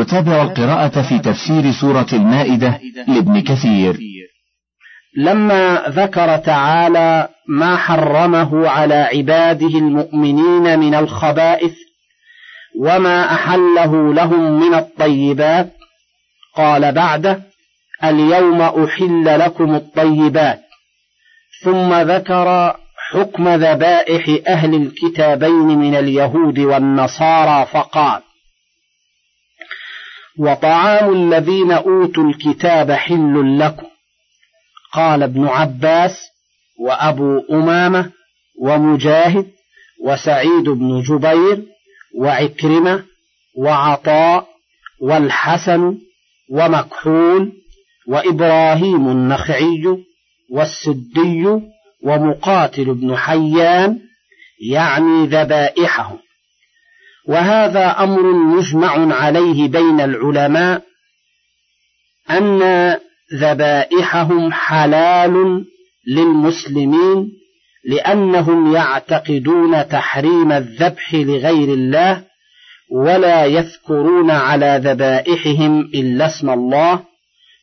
نتابع القراءة في تفسير سورة المائدة لابن كثير. لما ذكر تعالى ما حرمه على عباده المؤمنين من الخبائث وما أحله لهم من الطيبات قال بعده اليوم أحل لكم الطيبات. ثم ذكر حكم ذبائح أهل الكتابين من اليهود والنصارى فقال وطعام الذين أوتوا الكتاب حل لكم. قال ابن عباس وأبو أمامة ومجاهد وسعيد بن جبير وعكرمة وعطاء والحسن ومكحول وإبراهيم النخعي والسدي ومقاتل بن حيان يعني ذبائحهم. وهذا أمر مجمع عليه بين العلماء أن ذبائحهم حلال للمسلمين لأنهم يعتقدون تحريم الذبح لغير الله ولا يذكرون على ذبائحهم إلا اسم الله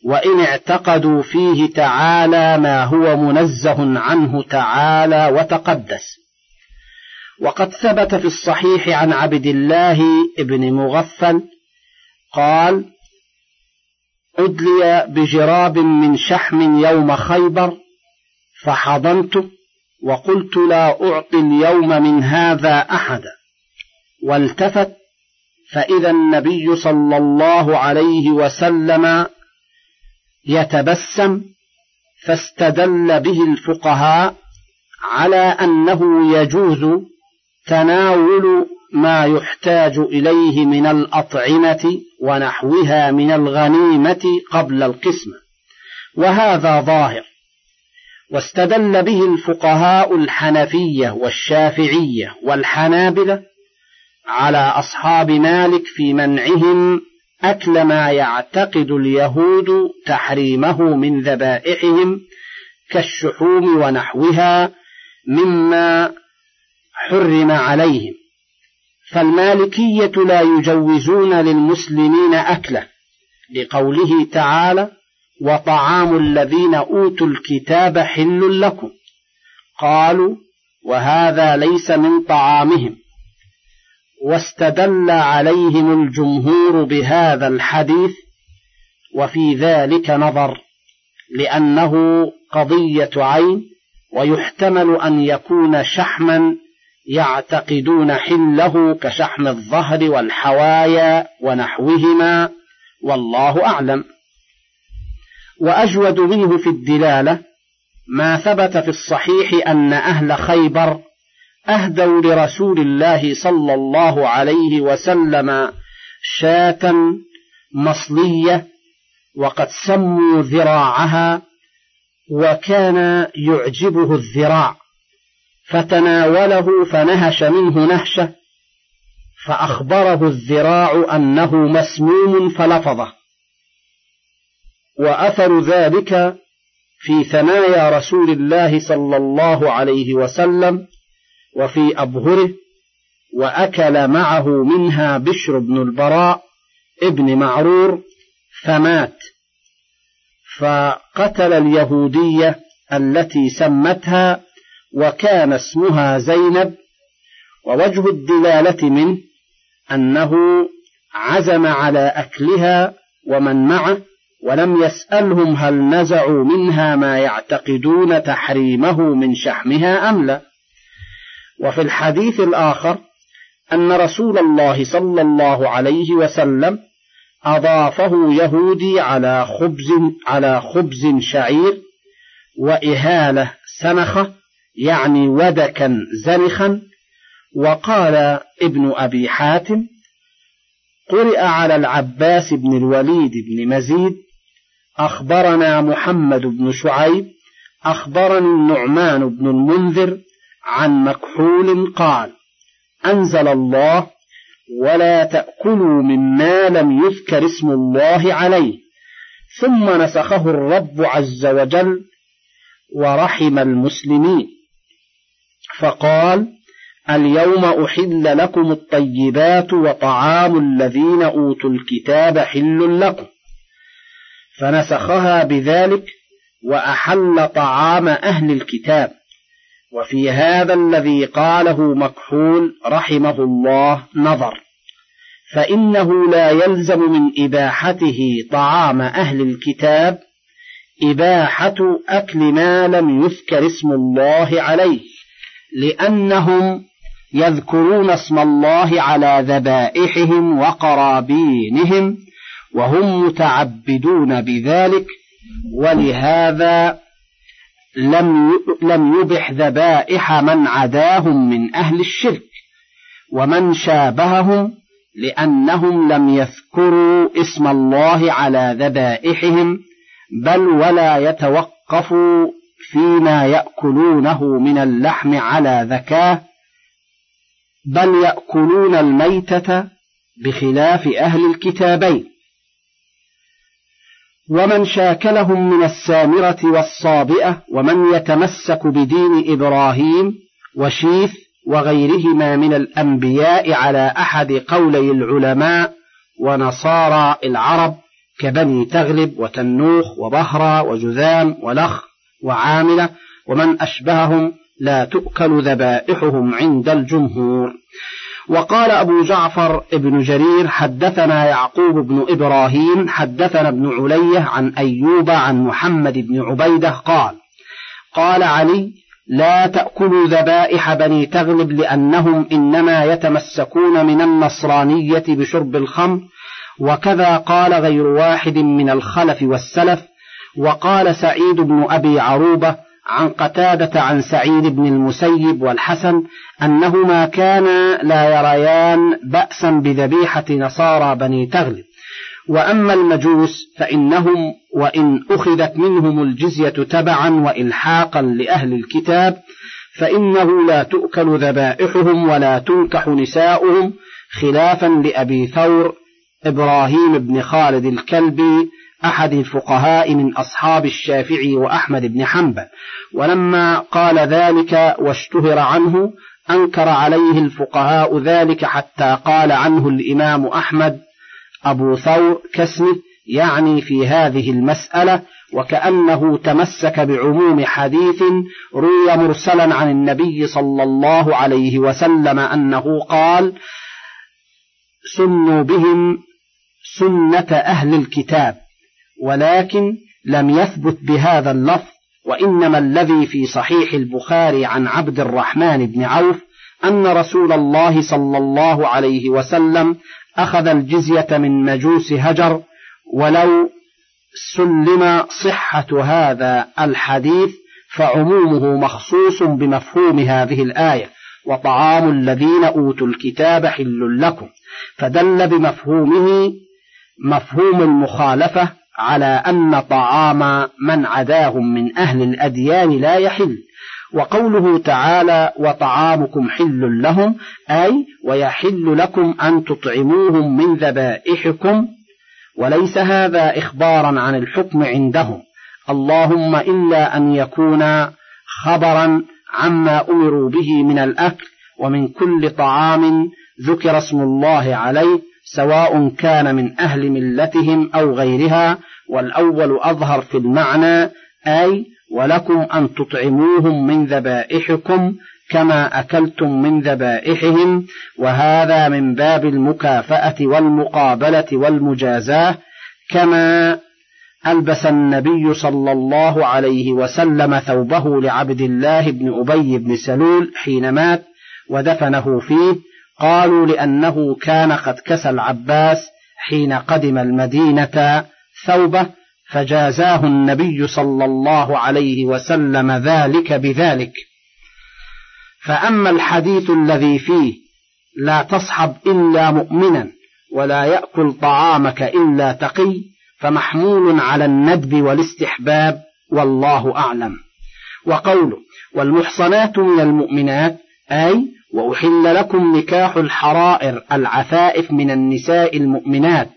وإن اعتقدوا فيه تعالى ما هو منزه عنه تعالى وتقدس. وقد ثبت في الصحيح عن عبد الله بن مغفل قال أدلي بجراب من شحم يوم خيبر فحضنته وقلت لا أعطي اليوم من هذا أحدا. والتفت فإذا النبي صلى الله عليه وسلم يتبسم فاستدل به الفقهاء على أنه يجوز تناول ما يحتاج إليه من الأطعمة ونحوها من الغنيمة قبل القسمة. وهذا ظاهر. واستدل به الفقهاء الحنفية والشافعية والحنابلة على أصحاب مالك في منعهم أكل ما يعتقد اليهود تحريمه من ذبائحهم كالشحوم ونحوها مما حرم عليهم. فالمالكية لا يجوزون للمسلمين أكله لقوله تعالى وطعام الذين أوتوا الكتاب حل لكم قالوا وهذا ليس من طعامهم واستدل عليهم الجمهور بهذا الحديث وفي ذلك نظر لأنه قضية عين ويحتمل أن يكون شحما يعتقدون حله كشحم الظهر والحوايا ونحوهما والله أعلم. وأجود منه في الدلالة ما ثبت في الصحيح أن أهل خيبر أهدوا لرسول الله صلى الله عليه وسلم شاة مصلية وقد سموا ذراعها وكان يعجبه الذراع. فتناوله فنهش منه نهشه فأخبره الذراع أنه مسموم فلفظه. وأثر ذلك في ثنايا رسول الله صلى الله عليه وسلم وفي أبهره وأكل معه منها بشر بن البراء ابن معرور فمات. فقتل اليهودية التي سمتها وكان اسمها زينب ووجه الدلالة منه أنه عزم على أكلها ومن معه ولم يسألهم هل نزعوا منها ما يعتقدون تحريمه من شحمها أم لا. وفي الحديث الآخر أن رسول الله صلى الله عليه وسلم أضافه يهودي على خبز على خبز شعير وإهالة سنخة يعني ودكا زنخا وقال ابن أبي حاتم قرئ على العباس بن الوليد بن مزيد أخبرنا محمد بن شعيب أخبرني النعمان بن المنذر عن مكحول قال أنزل الله ولا تأكلوا مما لم يذكر اسم الله عليه ثم نسخه الرب عز وجل ورحم المسلمين. فقال اليوم أحل لكم الطيبات وطعام الذين أوتوا الكتاب حل لكم. فنسخها بذلك وأحل طعام أهل الكتاب. وفي هذا الذي قاله مكحول رحمه الله نظر. فإنه لا يلزم من إباحته طعام أهل الكتاب إباحة أكل ما لم يذكر اسم الله عليه. لأنهم يذكرون اسم الله على ذبائحهم وقرابينهم وهم متعبدون بذلك ولهذا لم لم يبح ذبائح من عداهم من أهل الشرك ومن شابههم لأنهم لم يذكروا اسم الله على ذبائحهم بل ولا يتوقفوا فيما يأكلونه من اللحم على ذكاه بل يأكلون الميتة بخلاف أهل الكتابين. ومن شاكلهم من السامرة والصابئة ومن يتمسك بدين إبراهيم وشيث وغيرهما من الأنبياء على أحد قولي العلماء ونصارى العرب كبني تغلب وتنوخ وبهرة وجذام ولخ وعاملة ومن أشبههم لا تؤكل ذبائحهم عند الجمهور. وقال أبو جعفر ابن جرير حدثنا يعقوب بن إبراهيم حدثنا ابن علية عن أيوب عن محمد بن عبيدة قال قال علي لا تأكلوا ذبائح بني تغلب لأنهم إنما يتمسكون من النصرانية بشرب الخمر وكذا قال غير واحد من الخلف والسلف وقال سعيد بن أبي عروبة عن قتادة عن سعيد بن المسيب والحسن أنهما كانا لا يريان بأسا بذبيحة نصارى بني تغلب وأما المجوس فإنهم وإن أخذت منهم الجزية تبعا وإلحاقا لأهل الكتاب فإنه لا تؤكل ذبائحهم ولا تنكح نساؤهم خلافا لأبي ثور إبراهيم بن خالد الكلبي أحد الفقهاء من أصحاب الشافعي وأحمد بن حنبل ولما قال ذلك واشتهر عنه أنكر عليه الفقهاء ذلك حتى قال عنه الإمام أحمد أبو ثور كاسمه يعني في هذه المسألة وكأنه تمسك بعموم حديث روي مرسلا عن النبي صلى الله عليه وسلم أنه قال سنوا بهم سنة أهل الكتاب ولكن لم يثبت بهذا اللفظ وإنما الذي في صحيح البخاري عن عبد الرحمن بن عوف أن رسول الله صلى الله عليه وسلم أخذ الجزية من مجوس هجر ولو سلم صحة هذا الحديث فعمومه مخصوص بمفهوم هذه الآية وطعام الذين أوتوا الكتاب حل لكم فدل بمفهومه مفهوم المخالفة على أن طعام من عداهم من أهل الأديان لا يحل. وقوله تعالى وطعامكم حل لهم أي ويحل لكم أن تطعموهم من ذبائحكم وليس هذا إخبارا عن الحكم عندهم. اللهم إلا أن يكون خبرا عما أمروا به من الأكل ومن كل طعام ذكر اسم الله عليه سواء كان من أهل ملتهم أو غيرها والأول أظهر في المعنى أي ولكم أن تطعموهم من ذبائحكم كما أكلتم من ذبائحهم وهذا من باب المكافأة والمقابلة والمجازاة كما ألبس النبي صلى الله عليه وسلم ثوبه لعبد الله بن أبي بن سلول حين مات ودفنه فيه قالوا لأنه كان قد كسى العباس حين قدم المدينة ثوبه فجازاه النبي صلى الله عليه وسلم ذلك بذلك. فأما الحديث الذي فيه لا تصحب إلا مؤمنا ولا يأكل طعامك إلا تقي فمحمول على الندب والاستحباب والله أعلم. وقوله والمحصنات من المؤمنات أي وأحل لكم نكاح الحرائر العفائف من النساء المؤمنات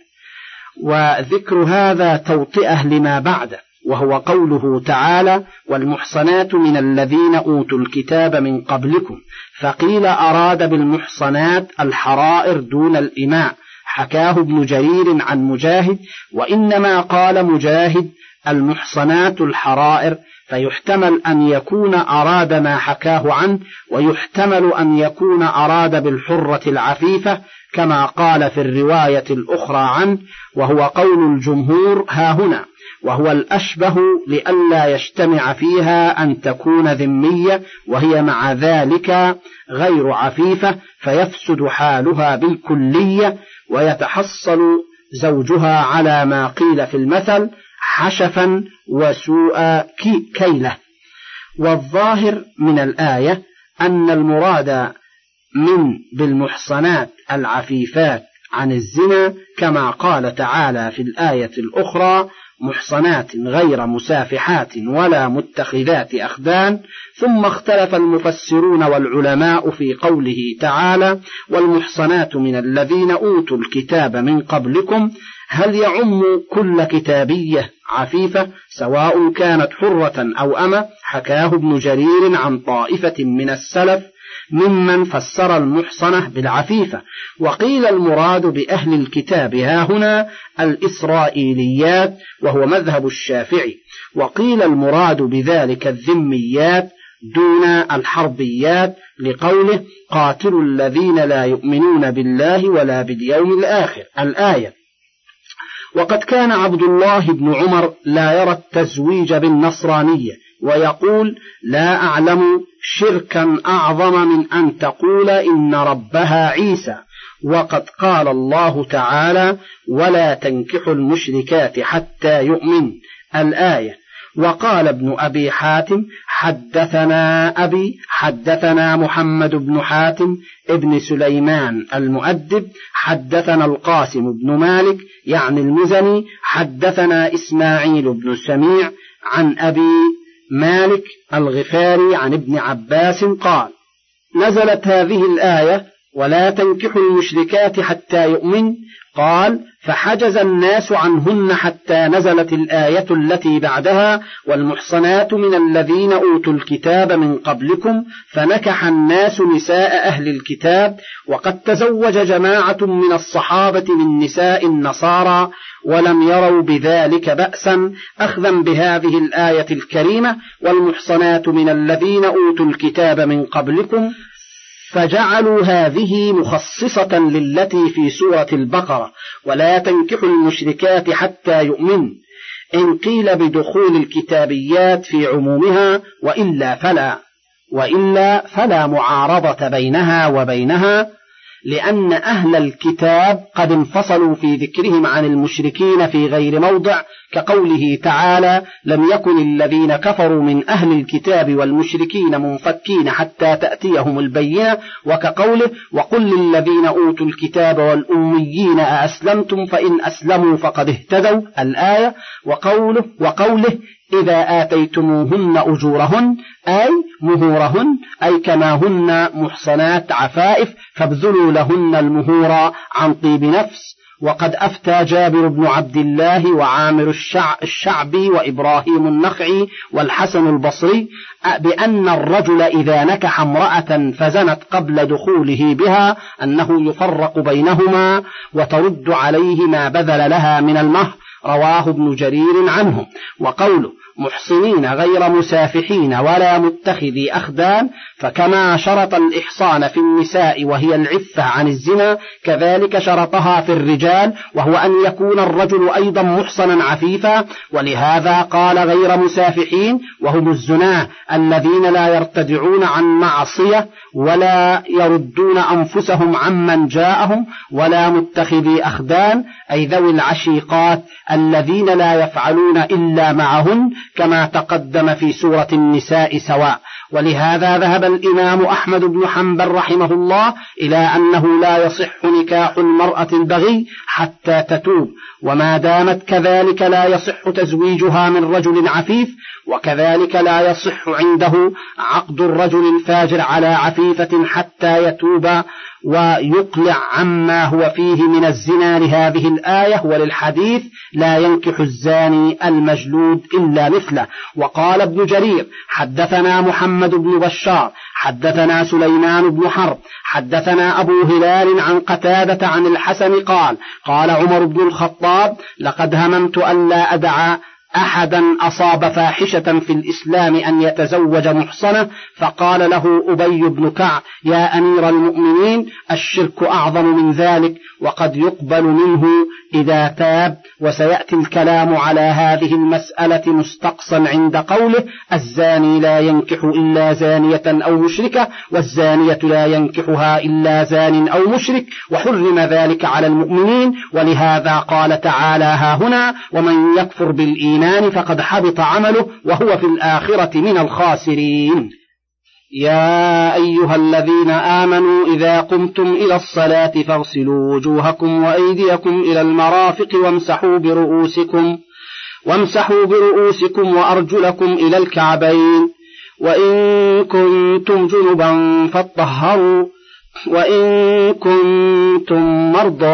وذكر هذا توطئة لما بعده وهو قوله تعالى والمحصنات من الذين أوتوا الكتاب من قبلكم فقيل أراد بالمحصنات الحرائر دون الإماء حكاه ابن جرير عن مجاهد وإنما قال مجاهد المحصنات الحرائر فيحتمل أن يكون أراد ما حكاه عنه ويحتمل أن يكون أراد بالحرة العفيفة كما قال في الرواية الأخرى عنه وهو قول الجمهور ها هنا وهو الأشبه لئلا يجتمع فيها أن تكون ذمية وهي مع ذلك غير عفيفة فيفسد حالها بالكلية ويتحصل زوجها على ما قيل في المثل حشفا وسوء كيلة. والظاهر من الآية أن المراد من بالمحصنات العفيفات عن الزنا كما قال تعالى في الآية الأخرى محصنات غير مسافحات ولا متخذات أخدان. ثم اختلف المفسرون والعلماء في قوله تعالى والمحصنات من الذين أوتوا الكتاب من قبلكم هل يعم كل كتابية عفيفة سواء كانت حرة أو أمة؟ حكاه ابن جرير عن طائفة من السلف ممن فسر المحصنة بالعفيفة. وقيل المراد بأهل الكتاب ها هنا الإسرائيليات وهو مذهب الشافعي. وقيل المراد بذلك الذميات دون الحربيات لقوله قاتلوا الذين لا يؤمنون بالله ولا باليوم الآخر. الآية وقد كان عبد الله بن عمر لا يرى التزويج بالنصرانية ويقول لا أعلم شركا أعظم من أن تقول إن ربها عيسى وقد قال الله تعالى ولا تنكحوا المشركات حتى يؤمن الآية وقال ابن أبي حاتم حدثنا أبي حدثنا محمد بن حاتم ابن سليمان المؤدب حدثنا القاسم بن مالك يعني المزني حدثنا إسماعيل بن سميع عن أبي مالك الغفاري عن ابن عباس قال نزلت هذه الآية ولا تنكحوا المشركات حتى يؤمن قال فحجز الناس عنهن حتى نزلت الآية التي بعدها والمحصنات من الذين أوتوا الكتاب من قبلكم فنكح الناس نساء أهل الكتاب وقد تزوج جماعة من الصحابة من نساء النصارى ولم يروا بذلك بأسا أخذا بهذه الآية الكريمة والمحصنات من الذين أوتوا الكتاب من قبلكم فجعلوا هذه مخصصة للتي في سورة البقرة ولا تنكحوا المشركات حتى يؤمن إن قيل بدخول الكتابيات في عمومها وإلا فلا وإلا فلا معارضة بينها وبينها لأن أهل الكتاب قد انفصلوا في ذكرهم عن المشركين في غير موضع كقوله تعالى لم يكن الذين كفروا من أهل الكتاب والمشركين منفكين حتى تأتيهم البينة وكقوله وقل للذين أوتوا الكتاب والأميين أأسلمتم فإن أسلموا فقد اهتدوا الآية وقوله وقوله إذا آتيتموهن أجورهن أي مهورهن أي كما هن محصنات عفائف فابذلوا لهن المهور عن طيب نفس. وقد أفتى جابر بن عبد الله وعامر الشعبي وإبراهيم النخعي والحسن البصري بأن الرجل إذا نكح امرأة فزنت قبل دخوله بها أنه يفرق بينهما وترد عليه ما بذل لها من المهر. رواه ابن جرير عنه. وقوله محصنين غير مسافحين ولا متخذي أخدان فكما شرط الإحصان في النساء وهي العفة عن الزنا كذلك شرطها في الرجال وهو أن يكون الرجل أيضا محصنا عفيفا ولهذا قال غير مسافحين وهم الزناه الذين لا يرتدعون عن معصية ولا يردون أنفسهم عمن جاءهم ولا متخذي أخدان أي ذوي العشيقات الذين لا يفعلون إلا معهن كما تقدم في سورة النساء سواء. ولهذا ذهب الإمام أحمد بن حنبل رحمه الله إلى أنه لا يصح نكاح المرأة البغي حتى تتوب وما دامت كذلك لا يصح تزويجها من رجل عفيف وكذلك لا يصح عنده عقد الرجل الفاجر على عفيفة حتى يتوب ويقلع عما هو فيه من الزنا لهذه الآية وللحديث لا ينكح الزاني المجلود إلا مثله. وقال ابن جرير حدثنا محمد بن بشار حدثنا سليمان بن حرب حدثنا أبو هلال عن قتادة عن الحسن قال قال عمر بن الخطاب لقد هممت ألا أدع أحدا أصاب فاحشة في الإسلام أن يتزوج محصنة فقال له أبي بن كعب يا أمير المؤمنين الشرك أعظم من ذلك وقد يقبل منه إذا تاب وسيأتي الكلام على هذه المسألة مستقصا عند قوله الزاني لا ينكح إلا زانية أو مشركة والزانية لا ينكحها إلا زان أو مشرك وحرم ذلك على المؤمنين ولهذا قال تعالى ها هنا ومن يكفر بالإيمان فقد حبط عمله وهو في الآخرة من الخاسرين. يا أيها الذين آمنوا إذا قمتم إلى الصلاة فاغسلوا وجوهكم وأيديكم إلى المرافق وامسحوا برؤوسكم وامسحوا برؤوسكم وأرجلكم إلى الكعبين وإن كنتم جنبا فاطهروا وإن كنتم مرضى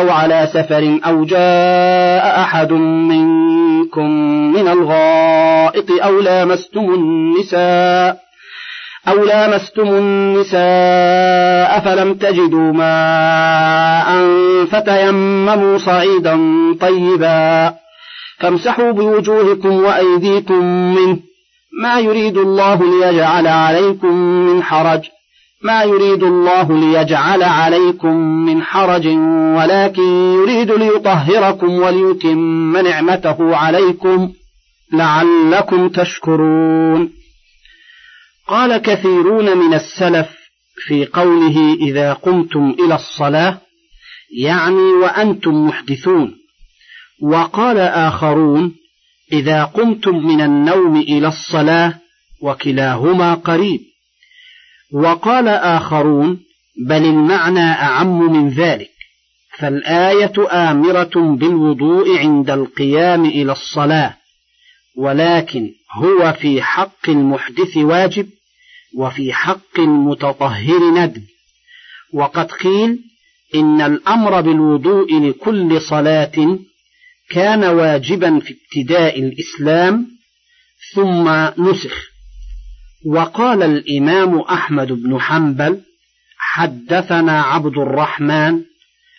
أو على سفر أو جاء أحد منكم من الغائط أو لامستم النساء أو لامستم النساء فلم تجدوا ماء فتيمموا صعيدا طيبا فامسحوا بوجوهكم وأيديكم منه ما يريد الله ليجعل عليكم من حرج ما يريد الله ليجعل عليكم من حرج ولكن يريد ليطهركم وليتم نعمته عليكم لعلكم تشكرون. قال كثيرون من السلف في قوله إذا قمتم إلى الصلاة يعني وأنتم محدثون. وقال آخرون إذا قمتم من النوم إلى الصلاة وكلاهما قريب. وقال آخرون بل المعنى أعم من ذلك فالآية آمرة بالوضوء عند القيام إلى الصلاة ولكن هو في حق المحدث واجب وفي حق المتطهر ندب. وقد قيل إن الأمر بالوضوء لكل صلاة كان واجبا في ابتداء الإسلام ثم نسخ. وقال الإمام أحمد بن حنبل حدثنا عبد الرحمن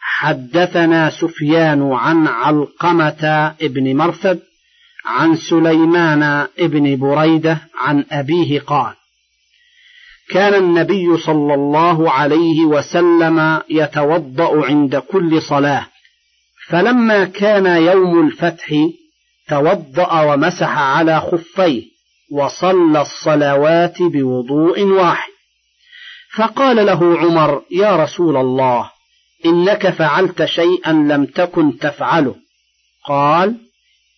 حدثنا سفيان عن علقمة ابن مرثد عن سليمان ابن بريدة عن أبيه قال كان النبي صلى الله عليه وسلم يتوضأ عند كل صلاة فلما كان يوم الفتح توضأ ومسح على خفيه وصلى الصلوات بوضوء واحد. فقال له عمر يا رسول الله إنك فعلت شيئا لم تكن تفعله. قال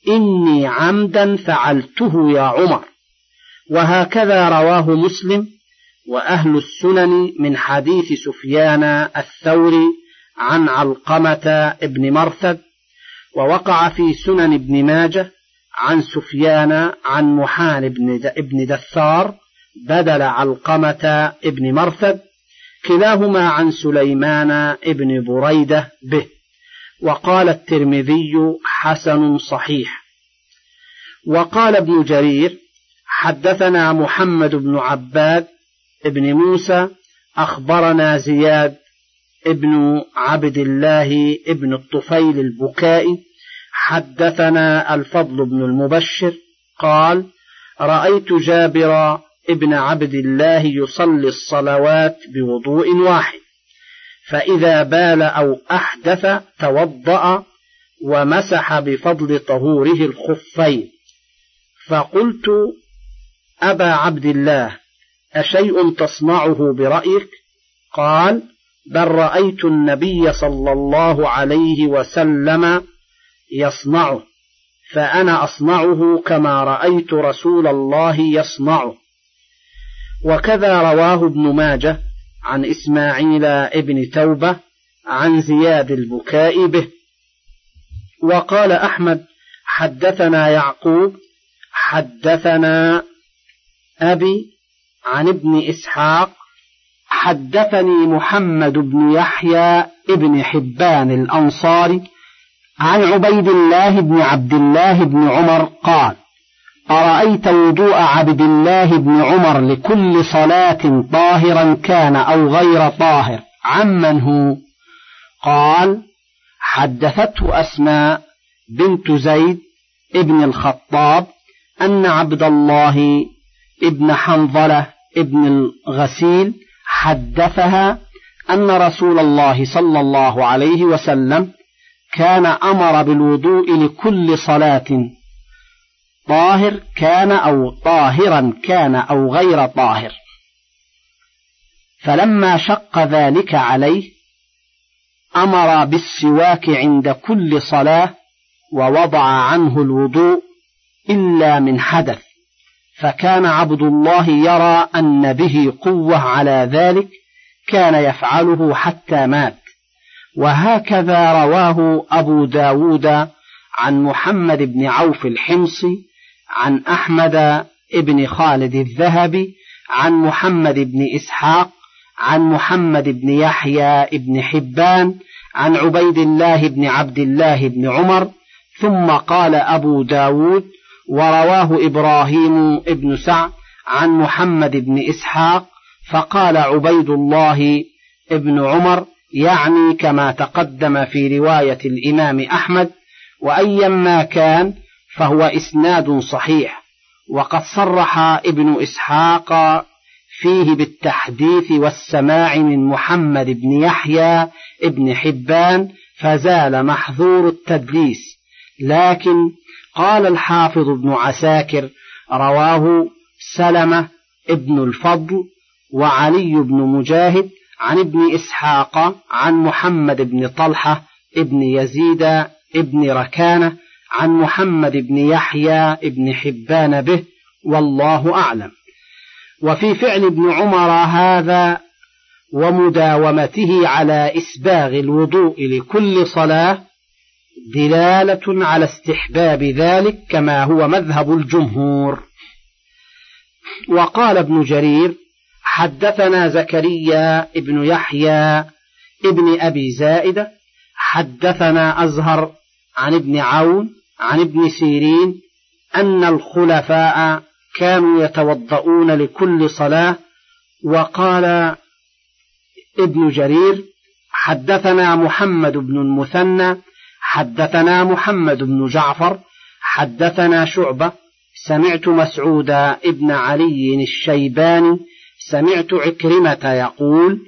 إني عمدا فعلته يا عمر. وهكذا رواه مسلم وأهل السنن من حديث سفيان الثوري عن علقمة ابن مرثد ووقع في سنن ابن ماجه عن سفيان عن محان بن دثار بدل علقمة ابن مرثد كلاهما عن سليمان ابن بريدة به وقال الترمذي حسن صحيح. وقال ابن جرير حدثنا محمد بن عباد ابن موسى أخبرنا زياد ابن عبد الله ابن الطفيل البكائي حدثنا الفضل بن المبشر قال رأيت جابر ابن عبد الله يصلي الصلوات بوضوء واحد فإذا بال أو أحدث توضأ ومسح بفضل طهوره الخفين. فقلت أبا عبد الله أشيء تصنعه برأيك؟ قال بل رأيت النبي صلى الله عليه وسلم يصنعه فأنا أصنعه كما رأيت رسول الله يصنعه. وكذا رواه ابن ماجه عن إسماعيل ابن توبة عن زياد البكاء به. وقال أحمد حدثنا يعقوب حدثنا أبي عن ابن إسحاق حدثني محمد بن يحيى ابن حبان الأنصاري عن عبيد الله بن عبد الله بن عمر قال أرأيت وضوء عبد الله بن عمر لكل صلاة طاهرا كان أو غير طاهر عمن هو؟ قال حدثته أسماء بنت زيد ابن الخطاب أن عبد الله ابن حنظلة ابن الغسيل حدثها أن رسول الله صلى الله عليه وسلم كان أمر بالوضوء لكل صلاة. طاهر كان أو طاهرا كان أو غير طاهر. فلما شق ذلك عليه أمر بالسواك عند كل صلاة ووضع عنه الوضوء إلا من حدث. فكان عبد الله يرى أن به قوة على ذلك كان يفعله حتى مات. وهكذا رواه أبو داود عن محمد بن عوف الحمصي عن أحمد بن خالد الذهبي عن محمد بن إسحاق عن محمد بن يحيى بن حبان عن عبيد الله بن عبد الله بن عمر ثم قال أبو داود ورواه إبراهيم بن سعد عن محمد بن إسحاق فقال عبيد الله بن عمر يعني كما تقدم في رواية الإمام أحمد وأيما كان فهو إسناد صحيح وقد صرح ابن إسحاق فيه بالتحديث والسماع من محمد بن يحيى ابن حبان فزال محظور التدليس. لكن قال الحافظ ابن عساكر رواه سلمة ابن الفضل وعلي بن مجاهد عن ابن إسحاق عن محمد بن طلحة ابن يزيد ابن ركانة عن محمد بن يحيى ابن حبان به والله أعلم. وفي فعل ابن عمر هذا ومداومته على إسباغ الوضوء لكل صلاة دلالة على استحباب ذلك كما هو مذهب الجمهور. وقال ابن جرير حدثنا زكريا ابن يحيى ابن أبي زائدة حدثنا أزهر عن ابن عون عن ابن سيرين أن الخلفاء كانوا يتوضؤون لكل صلاة وقال ابن جرير حدثنا محمد بن المثنى حدثنا محمد بن جعفر حدثنا شعبة سمعت مسعود ابن علي الشيباني سمعت عكرمة يقول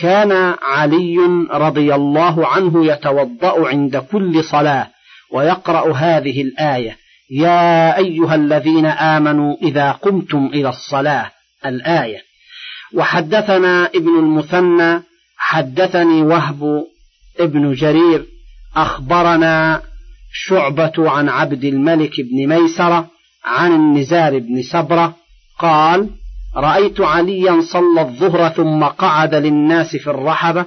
كان علي رضي الله عنه يتوضأ عند كل صلاة ويقرأ هذه الآية يا أيها الذين آمنوا إذا قمتم إلى الصلاة الآية. وحدثنا ابن المثنى حدثني وهب ابن جرير أخبرنا شعبة عن عبد الملك بن ميسرة عن النزار بن سبرة قال رأيت عليا صلى الظهر ثم قعد للناس في الرحبة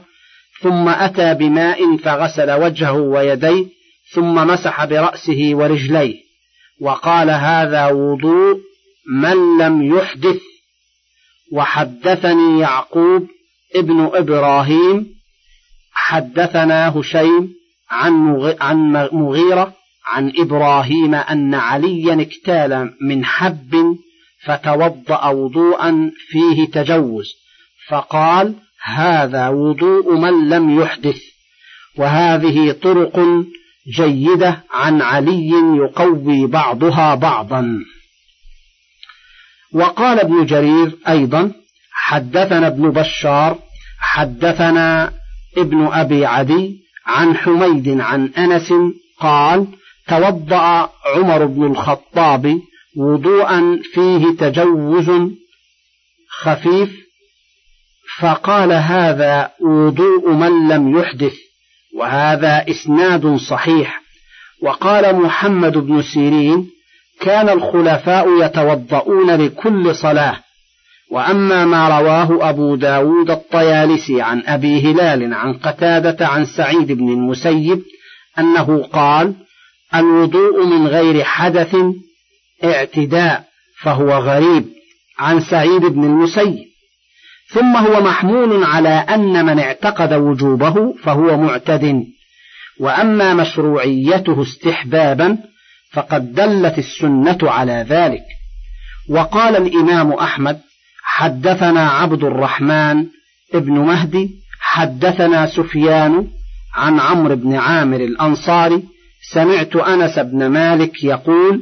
ثم أتى بماء فغسل وجهه ويديه ثم مسح برأسه ورجليه وقال هذا وضوء من لم يحدث. وحدثني يعقوب ابن إبراهيم حدثنا هشيم عن مغيرة عن إبراهيم أن عليا اكتال من حب فتوضأ وضوءا فيه تجوز فقال هذا وضوء من لم يحدث وهذه طرق جيدة عن علي يقوي بعضها بعضا. وقال ابن جرير أيضا حدثنا ابن بشار حدثنا ابن أبي عدي عن حميد عن أنس قال توضأ عمر بن الخطاب وضوءا فيه تجوز خفيف فقال هذا وضوء من لم يحدث وهذا إسناد صحيح. وقال محمد بن سيرين كان الخلفاء يتوضؤون لكل صلاة. وأما ما رواه أبو داود الطيالسي عن أبي هلال عن قتادة عن سعيد بن المسيب أنه قال الوضوء من غير حدث اعتداء فهو غريب عن سعيد بن المسيب. ثم هو محمول على أن من اعتقد وجوبه فهو معتد. وأما مشروعيته استحبابا فقد دلت السنة على ذلك. وقال الإمام أحمد حدثنا عبد الرحمن ابن مهدي حدثنا سفيان عن عمرو بن عامر الأنصاري سمعت أنس بن مالك يقول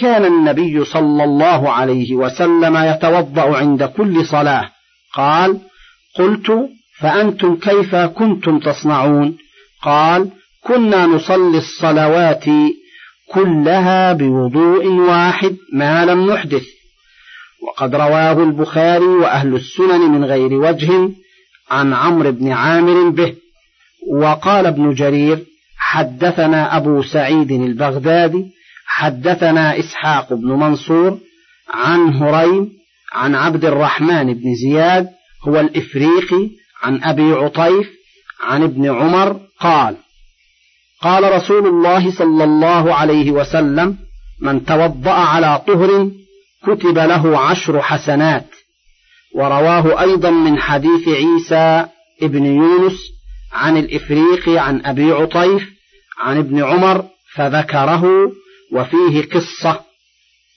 كان النبي صلى الله عليه وسلم يتوضأ عند كل صلاة. قال قلت فأنتم كيف كنتم تصنعون؟ قال كنا نصلي الصلوات كلها بوضوء واحد ما لم نحدث. وقد رواه البخاري وأهل السنن من غير وجه عن عمرو بن عامر به. وقال ابن جرير حدثنا أبو سعيد البغدادي حدثنا إسحاق بن منصور عن هريم عن عبد الرحمن بن زياد هو الإفريقي عن أبي عطيف عن ابن عمر قال قال رسول الله صلى الله عليه وسلم من توضأ على طهر كتب له عشر حسنات ورواه أيضا من حديث عيسى ابن يونس عن الإفريقي عن أبي عطيف عن ابن عمر فذكره وفيه قصة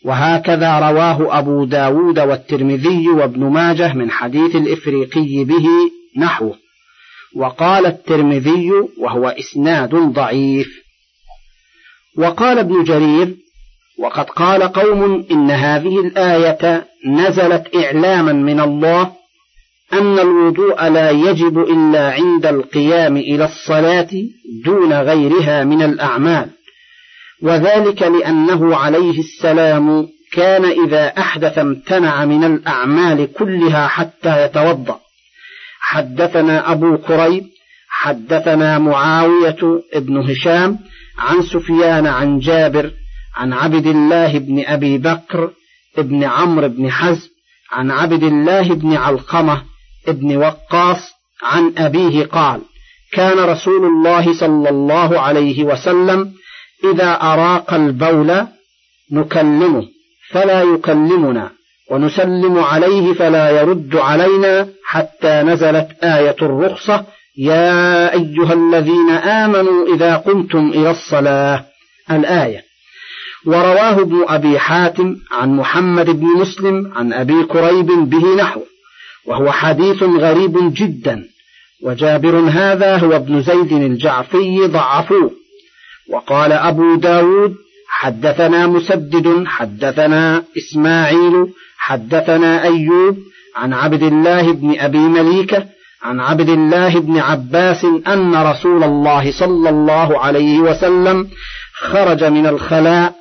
وهكذا رواه أبو داود والترمذي وابن ماجه من حديث الإفريقي به نحوه. وقال الترمذي وهو إسناد ضعيف. وقال ابن جرير وقد قال قوم إن هذه الآية نزلت إعلاما من الله أن الوضوء لا يجب إلا عند القيام إلى الصلاة دون غيرها من الأعمال. وذلك لأنه عليه السلام كان إذا أحدث امتنع من الأعمال كلها حتى يتوضأ. حدثنا أبو كريب حدثنا معاوية بن هشام عن سفيان عن جابر عن عبد الله بن أبي بكر بن عمرو بن حزم عن عبد الله بن علقمة بن وقاص عن أبيه قال كان رسول الله صلى الله عليه وسلم إذا أراق البول نكلمه فلا يكلمنا ونسلم عليه فلا يرد علينا حتى نزلت آية الرخصة يا أيها الذين آمنوا إذا قمتم إلى الصلاة. الآية. ورواه ابن أبي حاتم عن محمد بن مسلم عن أبي كريب به نحو وهو حديث غريب جدا وجابر هذا هو ابن زيد الجعفي ضعفوه. وقال أبو داود حدثنا مسدد حدثنا إسماعيل حدثنا أيوب عن عبد الله بن أبي مليكة عن عبد الله بن عباس أن رسول الله صلى الله عليه وسلم خرج من الخلاء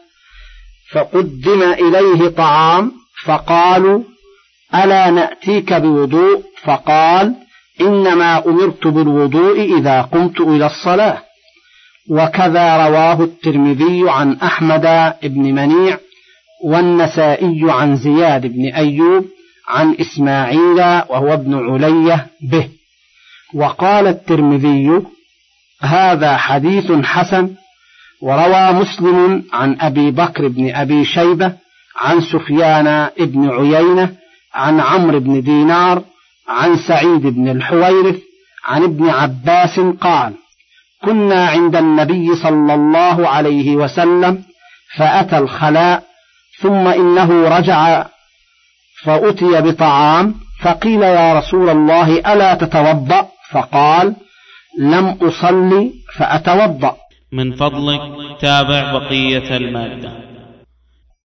فقدم إليه طعام فقالوا ألا نأتيك بوضوء؟ فقال إنما أمرت بالوضوء إذا قمت إلى الصلاة. وكذا رواه الترمذي عن أحمد بن منيع والنسائي عن زياد بن أيوب عن إسماعيل وهو ابن علية به. وقال الترمذي هذا حديث حسن وروى مسلم عن أبي بكر بن أبي شيبة عن سفيان بن عيينة عن عمرو بن دينار عن سعيد بن الحويرث عن ابن عباس قال كنا عند النبي صلى الله عليه وسلم فأتى الخلاء ثم إنه رجع فأتي بطعام فقيل يا رسول الله ألا تتوضأ؟ فقال لم أصلي فأتوضأ. من فضلك تابع بقية المادة.